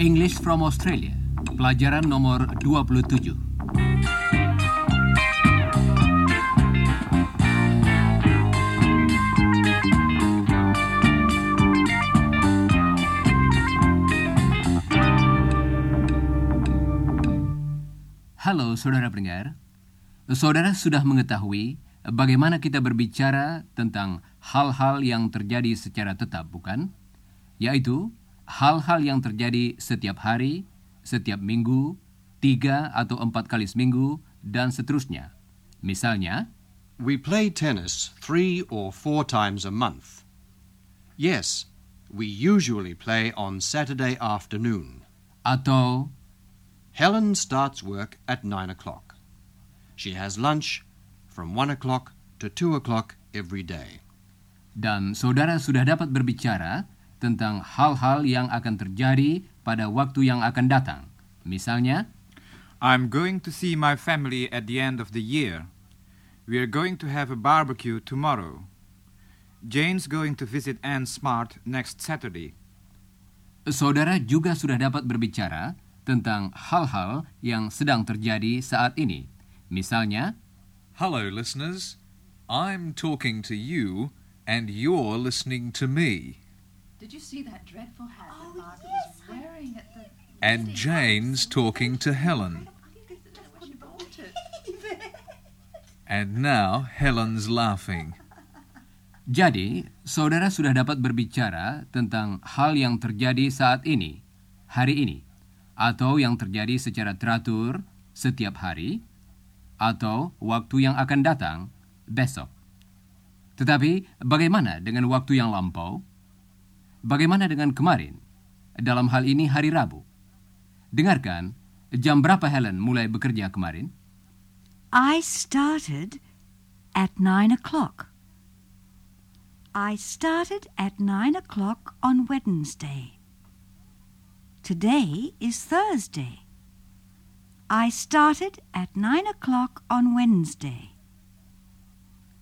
English from Australia. Pelajaran nomor 27. Halo saudara pendengar. Saudara sudah mengetahui bagaimana kita berbicara tentang hal-hal yang terjadi secara tetap, bukan? Yaitu hal-hal yang terjadi setiap hari, setiap minggu, tiga atau empat kali seminggu, dan seterusnya. Misalnya, We play tennis three or four times a month. Yes, we usually play on Saturday afternoon. atau Helen starts work at nine o'clock. She has lunch from one o'clock to two o'clock every day. dan saudara sudah dapat berbicara tentang hal-hal yang akan terjadi pada waktu yang akan datang. Misalnya, I'm going to see my family at the end of the year. We are going to have a barbecue tomorrow. Jane's going to visit Anne Smart next Saturday. saudara juga sudah dapat berbicara tentang hal-hal yang sedang terjadi saat ini. Misalnya, Hello, listeners. I'm talking to you, and you're listening to me. Did you see that dreadful hat that Margaret was wearing at the... And Jane's talking to Helen. And now Helen's laughing. jadi saudara sudah dapat berbicara tentang hal yang terjadi saat ini, hari ini, atau yang terjadi secara teratur setiap hari, atau waktu yang akan datang besok. Tetapi bagaimana dengan waktu yang lampau? Bagaimana dengan kemarin? Dalam hal ini hari Rabu. Dengarkan, jam berapa Helen mulai bekerja kemarin? I started at nine o'clock. I started at nine o'clock on Wednesday. Today is Thursday. I started at nine o'clock on Wednesday.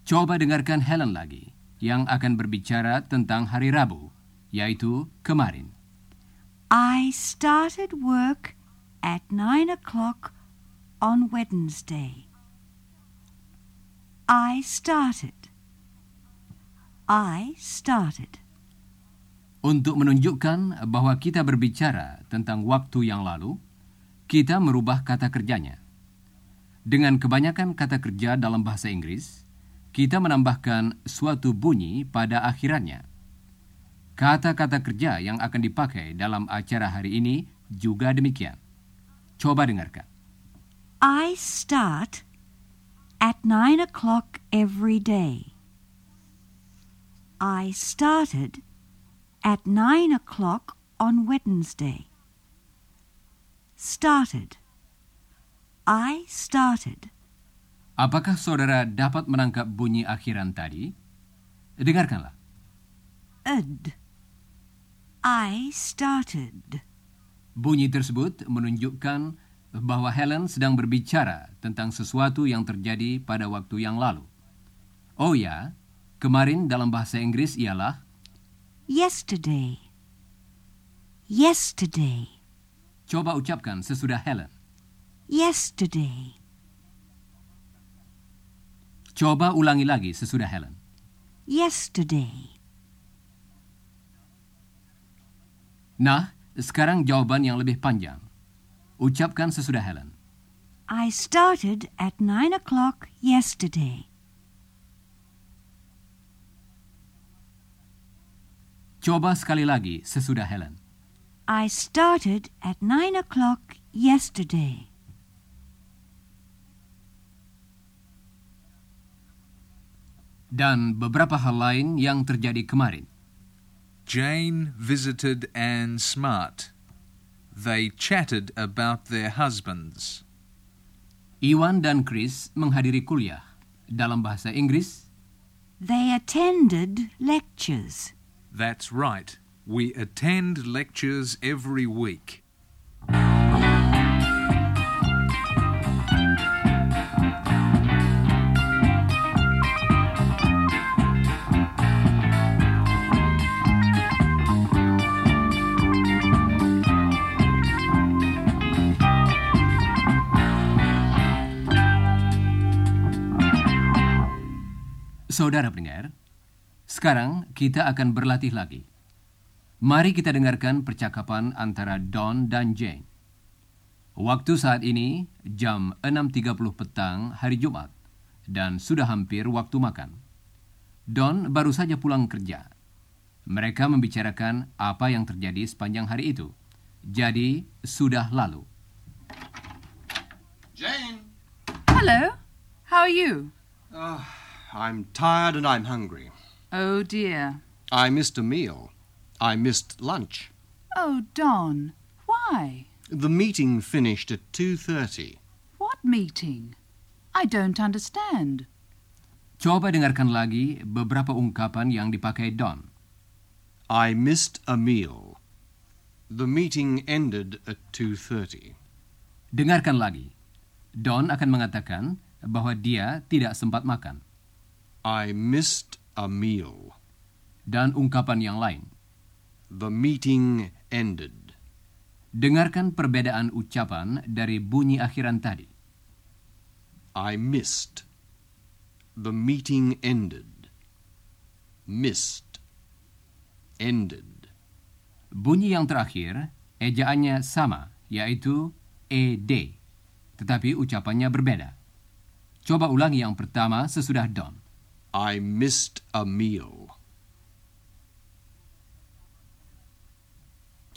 Coba dengarkan Helen lagi, yang akan berbicara tentang hari Rabu, yaitu kemarin. I started work at nine o'clock on Wednesday. I started. I started. Untuk menunjukkan bahwa kita berbicara tentang waktu yang lalu, kita merubah kata kerjanya. Dengan kebanyakan kata kerja dalam bahasa Inggris, kita menambahkan suatu bunyi pada akhirannya. Kata-kata kerja yang akan dipakai dalam acara hari ini juga demikian. Coba dengarkan. I start at nine o'clock every day. I started at nine o'clock on Wednesday. Started. I started. Apakah saudara dapat menangkap bunyi akhiran tadi? Dengarkanlah. Ed. I started. Bunyi tersebut menunjukkan bahwa Helen sedang berbicara tentang sesuatu yang terjadi pada waktu yang lalu. Oh ya, kemarin dalam bahasa Inggris ialah Yesterday. Yesterday. Coba ucapkan sesudah Helen. Yesterday. Coba ulangi lagi sesudah Helen. Yesterday. Nah, sekarang jawaban yang lebih panjang. Ucapkan sesudah Helen. I started at nine o'clock yesterday. Coba sekali lagi sesudah Helen. I started at nine o'clock yesterday. Dan beberapa hal lain yang terjadi kemarin. Jane visited Anne Smart. They chatted about their husbands. Iwan dan Chris menghadiri kuliah. Dalam bahasa Inggris, They attended lectures. That's right. We attend lectures every week. Saudara pendengar, sekarang kita akan berlatih lagi. Mari kita dengarkan percakapan antara Don dan Jane. Waktu saat ini jam 6.30 petang hari Jumat dan sudah hampir waktu makan. Don baru saja pulang kerja. Mereka membicarakan apa yang terjadi sepanjang hari itu. Jadi, sudah lalu. Jane! Hello. How are you? Oh, I'm tired and I'm hungry. Oh dear. I missed a meal. I missed lunch. Oh, Don. Why? The meeting finished at 2.30. What meeting? I don't understand. Coba dengarkan lagi beberapa ungkapan yang dipakai Don. I missed a meal. The meeting ended at 2.30. Dengarkan lagi. Don akan mengatakan bahwa dia tidak sempat makan. I missed a meal. Dan ungkapan yang lain. The meeting ended. Dengarkan perbedaan ucapan dari bunyi akhiran tadi. I missed. The meeting ended. Missed. Ended. Bunyi yang terakhir, ejaannya sama, yaitu ed, tetapi ucapannya berbeda. Coba ulangi yang pertama sesudah Don. I missed a meal.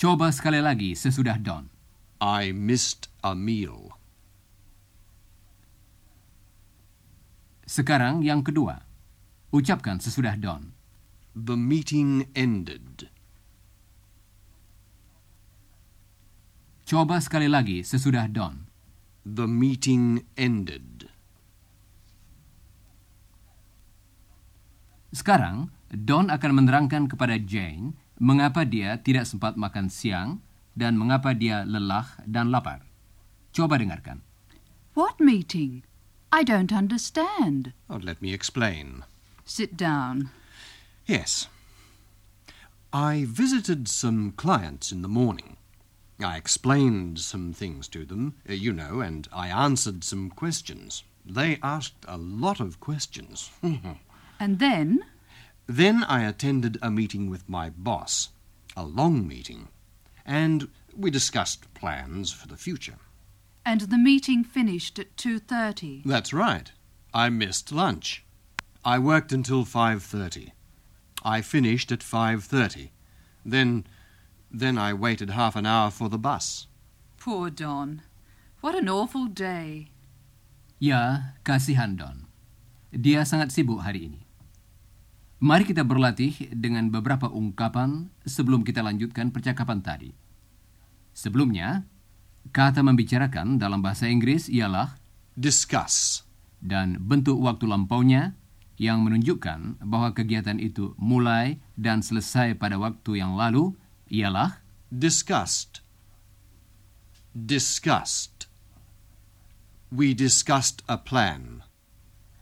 Coba sekali lagi sesudah Don. I missed a meal. Sekarang yang kedua. Ucapkan sesudah Don. The meeting ended. Coba sekali lagi sesudah Don. The meeting ended. Sekarang, Don akan menerangkan kepada Jane mengapa dia tidak sempat makan siang dan mengapa dia lelah dan lapar. Coba dengarkan. What meeting? I don't understand. Oh, let me explain. Sit down. Yes. I visited some clients in the morning. I explained some things to them, uh, you know, and I answered some questions. They asked a lot of questions. And then? Then I attended a meeting with my boss, a long meeting, and we discussed plans for the future. And the meeting finished at 2.30. That's right. I missed lunch. I worked until 5:30. I finished at 5:30. Then then I waited half an hour for the bus. Poor Don. What an awful day. Ya, kasihan Don. Dia sangat sibuk hari ini. Mari kita berlatih dengan beberapa ungkapan sebelum kita lanjutkan percakapan tadi. Sebelumnya, kata membicarakan dalam bahasa Inggris ialah Discuss. dan bentuk waktu lampaunya yang menunjukkan bahwa kegiatan itu mulai dan selesai pada waktu yang lalu ialah Discussed. Discussed. We discussed a plan.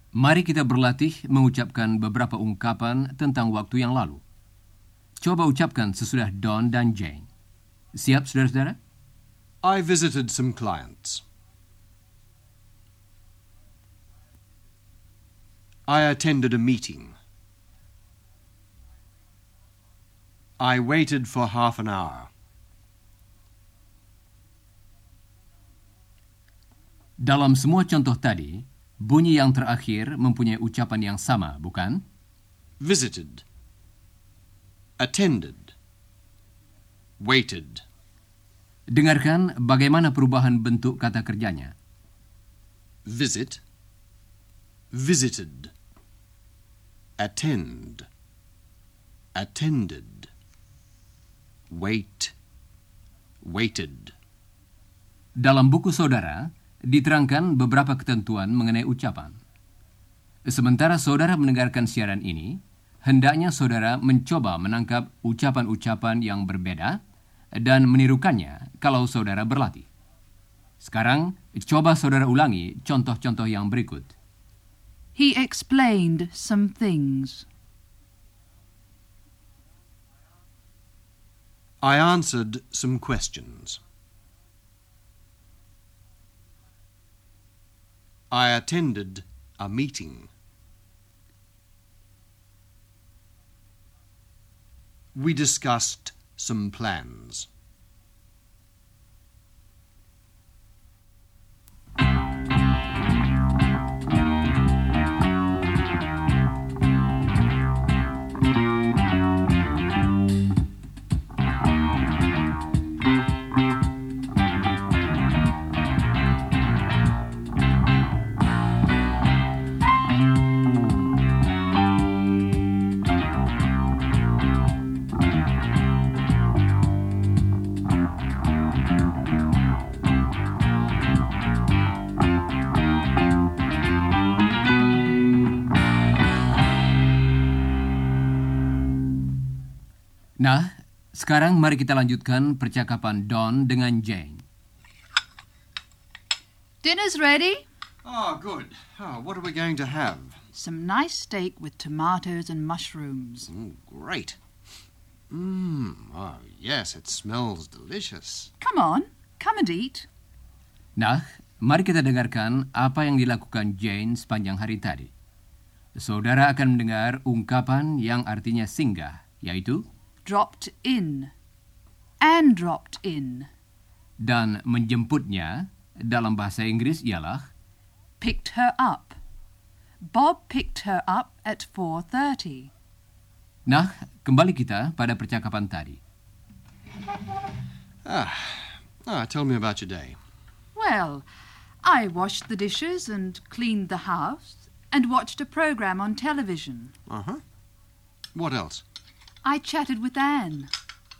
Mari kita berlatih mengucapkan beberapa ungkapan tentang waktu yang lalu. Coba ucapkan sesudah Don dan Jane. Siap, saudara-saudara? I visited some clients. I attended a meeting. I waited for half an hour. Dalam semua contoh tadi, bunyi yang terakhir mempunyai ucapan yang sama, bukan? Visited. Attended. Waited. Dengarkan bagaimana perubahan bentuk kata kerjanya. Visit. Visited. Attend. Attended. Wait. Waited. Dalam buku saudara, diterangkan beberapa ketentuan mengenai ucapan. Sementara saudara mendengarkan siaran ini, hendaknya saudara mencoba menangkap ucapan-ucapan yang berbeda dan menirukannya kalau saudara berlatih. Sekarang, coba saudara ulangi contoh-contoh yang berikut. He explained some things. I answered some questions. I attended a meeting. We discussed some plans. Nah, sekarang mari kita lanjutkan percakapan Don dengan Jane. Dinner's ready. Oh, good. Oh, what are we going to have? Some nice steak with tomatoes and mushrooms. Mm, great. Mmm. Oh, yes, it smells delicious. Come on, come and eat. Nah, mari kita dengarkan apa yang dilakukan Jane sepanjang hari tadi. Saudara akan mendengar ungkapan yang artinya singgah, yaitu Dropped in. Anne dropped in. dan menjemputnya dalam bahasa Inggris ialah Picked her up. Bob picked her up at 4.30. Nah, kembali kita pada percakapan tadi. Ah, tell me about your day. Well, I washed the dishes and cleaned the house and watched a program on television. Uh huh. What else? I chatted with Anne.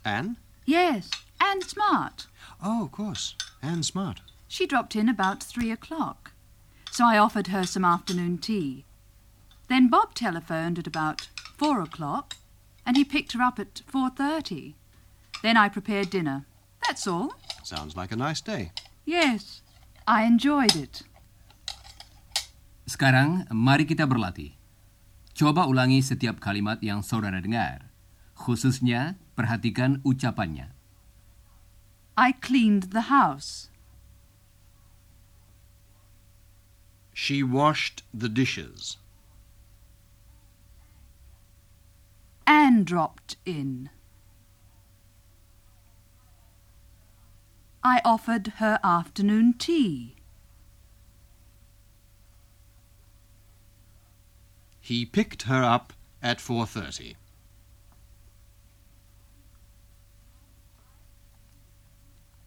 Anne? Yes, Anne Smart. Oh, of course. Anne Smart. She dropped in about three o'clock, so I offered her some afternoon tea. Then Bob telephoned at about four o'clock, and he picked her up at four thirty. Then I prepared dinner. That's all. Sounds like a nice day. Yes, I enjoyed it. Sekarang, mari kita berlatih. Coba ulangi setiap kalimat yang saudara dengar. Khususnya, perhatikan ucapannya. I cleaned the house. She washed the dishes. Anne dropped in. I offered her afternoon tea. He picked her up at 4:30.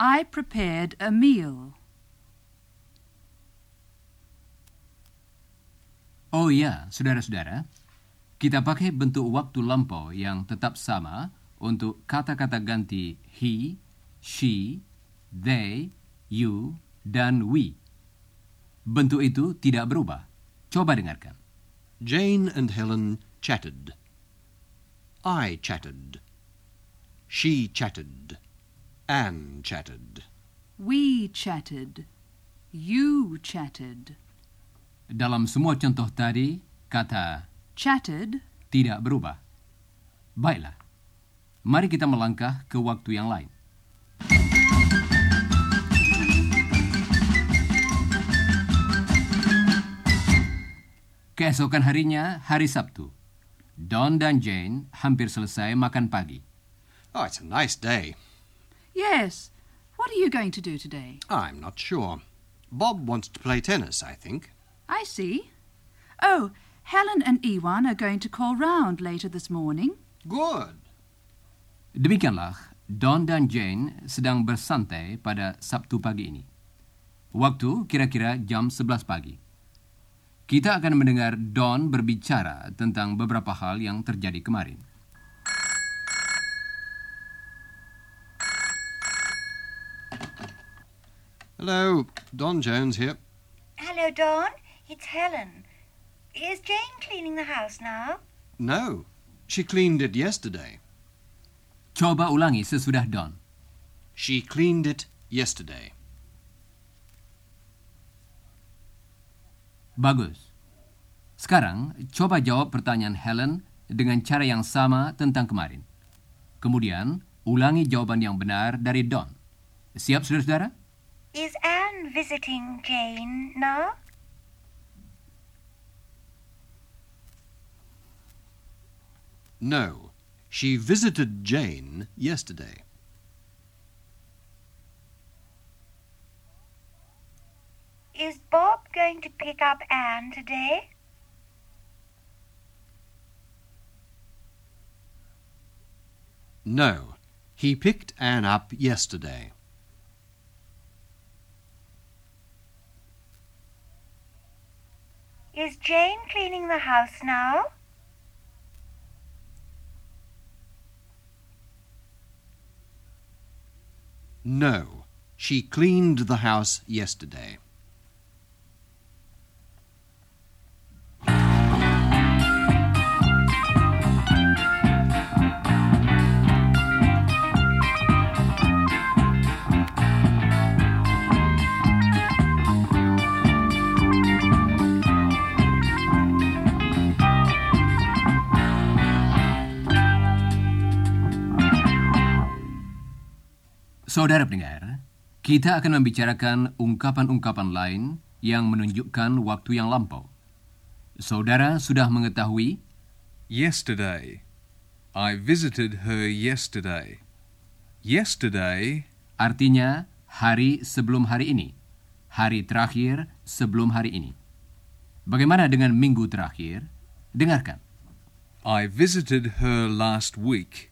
I prepared a meal. Oh iya, saudara-saudara, kita pakai bentuk waktu lampau yang tetap sama untuk kata-kata ganti he, she, they, you, dan we. Bentuk itu tidak berubah. Coba dengarkan. Jane and Helen chatted. I chatted. She chatted. Anne chatted. We chatted. You chatted. Dalam semua contoh tadi, kata Chatted. tidak berubah. Baiklah, mari kita melangkah ke waktu yang lain. Keesokan harinya, hari Sabtu. Don dan Jane hampir selesai makan pagi. Oh, it's a nice day. Yes. What are you going to do today? I'm not sure. Bob wants to play tennis, I think. I see. Oh, Helen and Ewan are going to call round later this morning. Good. Demikianlah, Don dan Jane sedang bersantai pada Sabtu pagi ini. Waktu kira-kira jam 11 pagi. Kita akan mendengar Don berbicara tentang beberapa hal yang terjadi kemarin. Hello, Don Jones here. Hello, Dawn. It's Helen. Is Jane cleaning the house now? No, she cleaned it yesterday. Coba ulangi sesudah Don. She cleaned it yesterday. Bagus. Sekarang, coba jawab pertanyaan Helen dengan cara yang sama tentang kemarin. Kemudian, ulangi jawaban yang benar dari Don. Siap, saudara-saudara? Is Anne visiting Jane now? No, She visited Jane yesterday. Is Bob going to pick up Anne today? No, he picked Anne up yesterday. Is Jane cleaning the house now? No, she cleaned the house yesterday. Kita akan membicarakan ungkapan-ungkapan lain yang menunjukkan waktu yang lampau. Saudara sudah mengetahui Yesterday. I visited her yesterday. Yesterday artinya hari sebelum hari ini, hari terakhir sebelum hari ini. Bagaimana dengan minggu terakhir? Dengarkan. I visited her last week.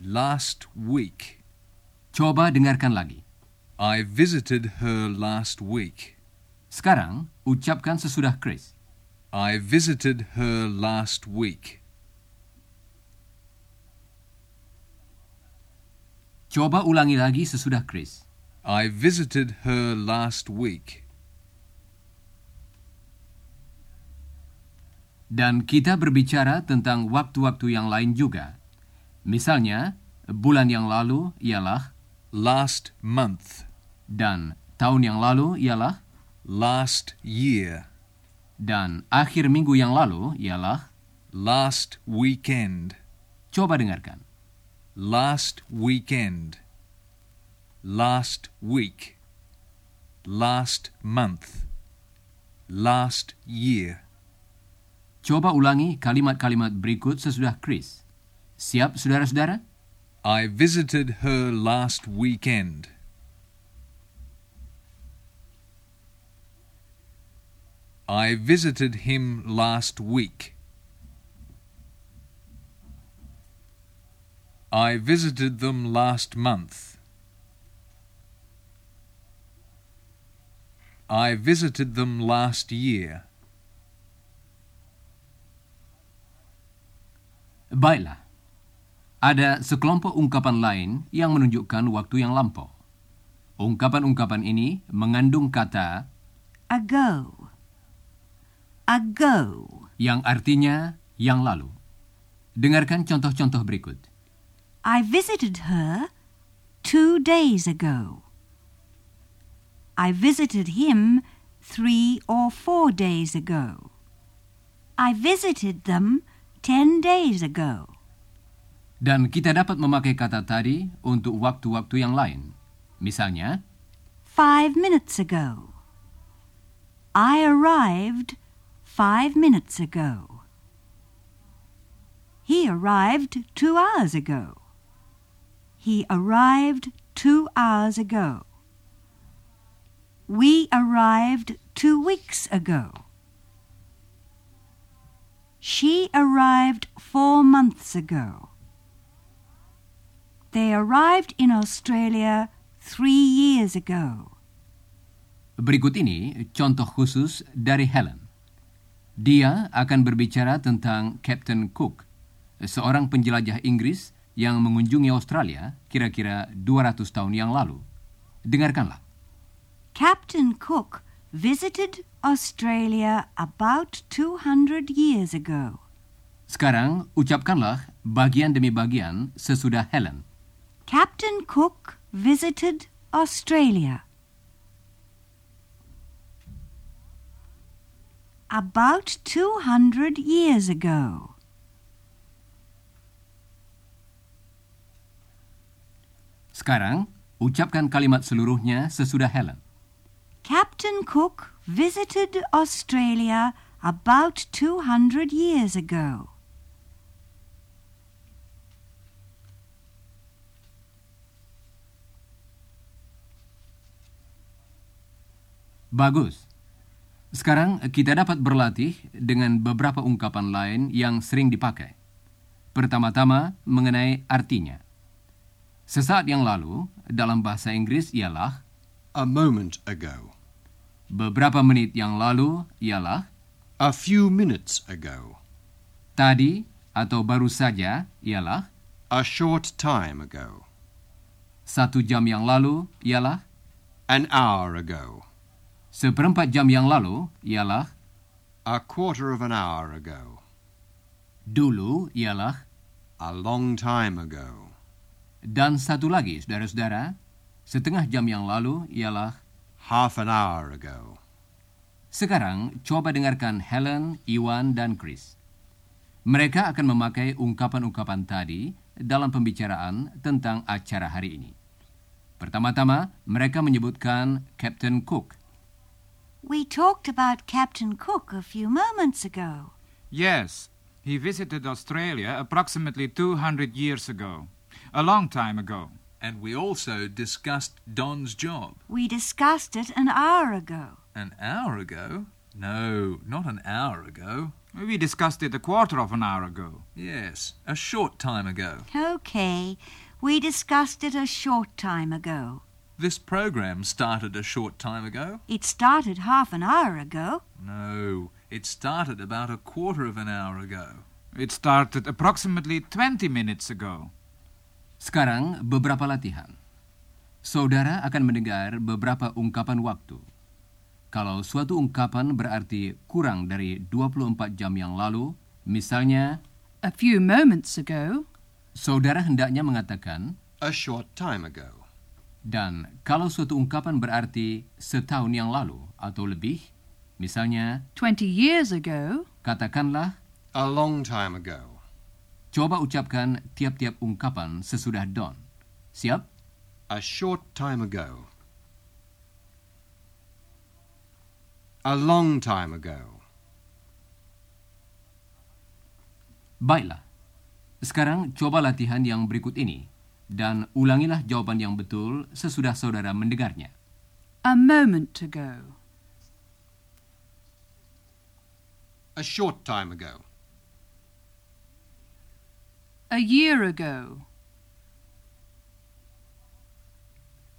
Last week. Coba dengarkan lagi. I visited her last week. Sekarang, ucapkan sesudah Chris. I visited her last week. Coba ulangi lagi sesudah Chris. I visited her last week. Dan kita berbicara tentang waktu-waktu yang lain juga. Misalnya, bulan yang lalu ialah Last month. dan tahun yang lalu ialah Last year. dan akhir minggu yang lalu ialah Last weekend. coba dengarkan. Last weekend. Last week. Last month. Last year. Coba ulangi kalimat-kalimat berikut sesudah Chris. Siap, saudara-saudara? I visited her last weekend. I visited him last week. I visited them last month. I visited them last year. Baiklah. Ada sekelompok ungkapan lain yang menunjukkan waktu yang lampau. Ungkapan-ungkapan ini mengandung kata Ago. Ago. yang artinya yang lalu. Dengarkan contoh-contoh berikut. I visited her two days ago. I visited him three or four days ago. I visited them ten days ago. Dan kita dapat memakai kata tadi untuk waktu-waktu yang lain. Misalnya, Five minutes ago. I arrived five minutes ago. He arrived two hours ago. He arrived two hours ago. We arrived two weeks ago. She arrived four months ago. They arrived in Australia three years ago. berikut ini contoh khusus dari Helen. Dia akan berbicara tentang Captain Cook, seorang penjelajah Inggris yang mengunjungi Australia kira-kira 200 tahun yang lalu. Dengarkanlah. Captain Cook visited Australia about 200 years ago. Sekarang ucapkanlah bagian demi bagian sesudah Helen. Captain Cook visited Australia. About 200 years ago. Sekarang ucapkan kalimat seluruhnya sesudah Helen. Captain Cook visited Australia about 200 years ago. Bagus. Sekarang kita dapat berlatih dengan beberapa ungkapan lain yang sering dipakai. Pertama-tama mengenai artinya. Sesaat yang lalu dalam bahasa Inggris ialah A moment ago. beberapa menit yang lalu ialah A few minutes ago. tadi atau baru saja ialah A short time ago. satu jam yang lalu ialah An hour ago. Seperempat jam yang lalu ialah A quarter of an hour ago. dulu ialah A long time ago. dan satu lagi saudara-saudara setengah jam yang lalu ialah Half an hour ago. Sekarang coba dengarkan Helen, Iwan, dan Chris. Mereka akan memakai ungkapan-ungkapan tadi dalam pembicaraan tentang acara hari ini. Pertama-tama, mereka menyebutkan Captain Cook. We talked about Captain Cook a few moments ago. Yes, he visited Australia approximately 200 years ago. A long time ago. And we also discussed Don's job. We discussed it an hour ago. An hour ago? No, not an hour ago. We discussed it a quarter of an hour ago. Yes, a short time ago. Okay, we discussed it a short time ago. This program started a short time ago. It started half an hour ago. No, it started about a quarter of an hour ago. It started approximately 20 minutes ago. Sekarang beberapa latihan. Saudara akan mendengar beberapa ungkapan waktu. Kalau suatu ungkapan berarti kurang dari 24 jam yang lalu, misalnya, A few moments ago. saudara hendaknya mengatakan, A short time ago. Dan kalau suatu ungkapan berarti setahun yang lalu atau lebih, misalnya, 20 years ago. katakanlah, A long time ago. coba ucapkan tiap-tiap ungkapan sesudah Don. Siap? A short time ago. A long time ago. Baiklah. Sekarang coba latihan yang berikut ini dan ulangilah jawaban yang betul sesudah saudara mendengarnya. A moment ago. A short time ago. A year ago.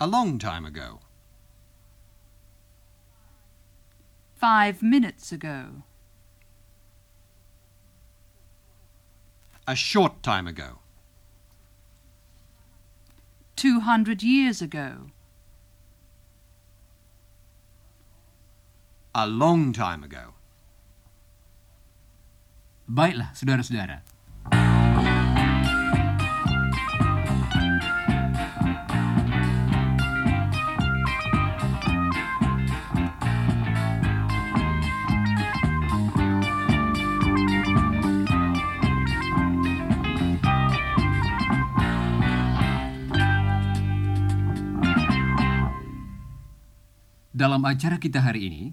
A long time ago. Five minutes ago. A short time ago. 200 years ago. A long time ago. Baiklah, saudara-saudara. Dalam acara kita hari ini,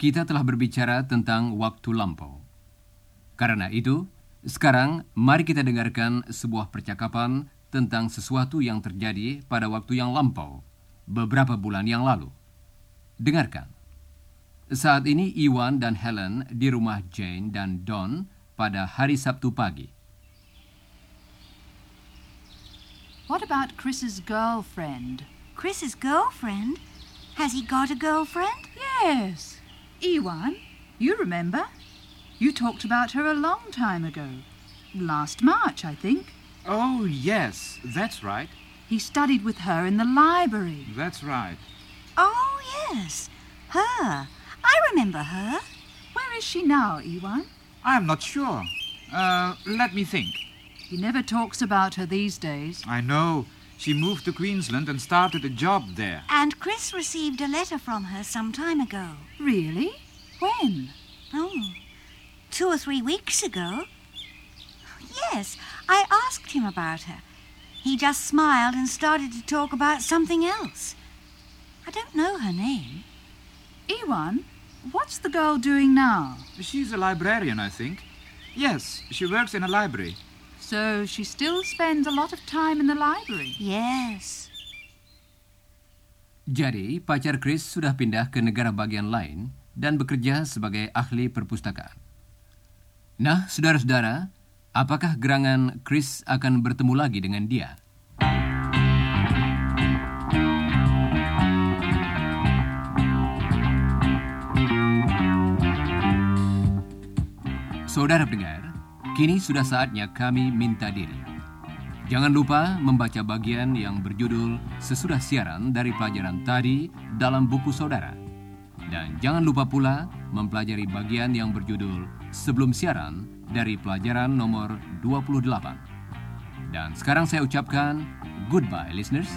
kita telah berbicara tentang waktu lampau. Karena itu, sekarang mari kita dengarkan sebuah percakapan tentang sesuatu yang terjadi pada waktu yang lampau, beberapa bulan yang lalu. Dengarkan. Saat ini Iwan dan Helen di rumah Jane dan Don pada hari Sabtu pagi. What about Chris's girlfriend? Chris's girlfriend? Has he got a girlfriend? Yes. Ewan, you remember? You talked about her a long time ago. Last March, I think. Oh, yes, that's right. He studied with her in the library. That's right. Oh, yes. Her. I remember her. Where is she now, Ewan? I'm not sure. Uh, let me think. He never talks about her these days. I know. She moved to Queensland and started a job there. And Chris received a letter from her some time ago. Really? When? Oh, two or three weeks ago. Yes, I asked him about her. He just smiled and started to talk about something else. I don't know her name. Ewan, what's the girl doing now? She's a librarian, I think. Yes, she works in a library. So she still spends a lot of time in the library. Yes. Jadi, pacar Chris sudah pindah ke negara bagian lain dan bekerja sebagai ahli perpustakaan. Nah, saudara-saudara, apakah gerangan Chris akan bertemu lagi dengan dia? Saudara pendengar, kini sudah saatnya kami minta diri. Jangan lupa membaca bagian yang berjudul sesudah siaran dari pelajaran tadi dalam buku saudara. Dan jangan lupa pula mempelajari bagian yang berjudul sebelum siaran dari pelajaran nomor 28. Dan sekarang saya ucapkan goodbye listeners.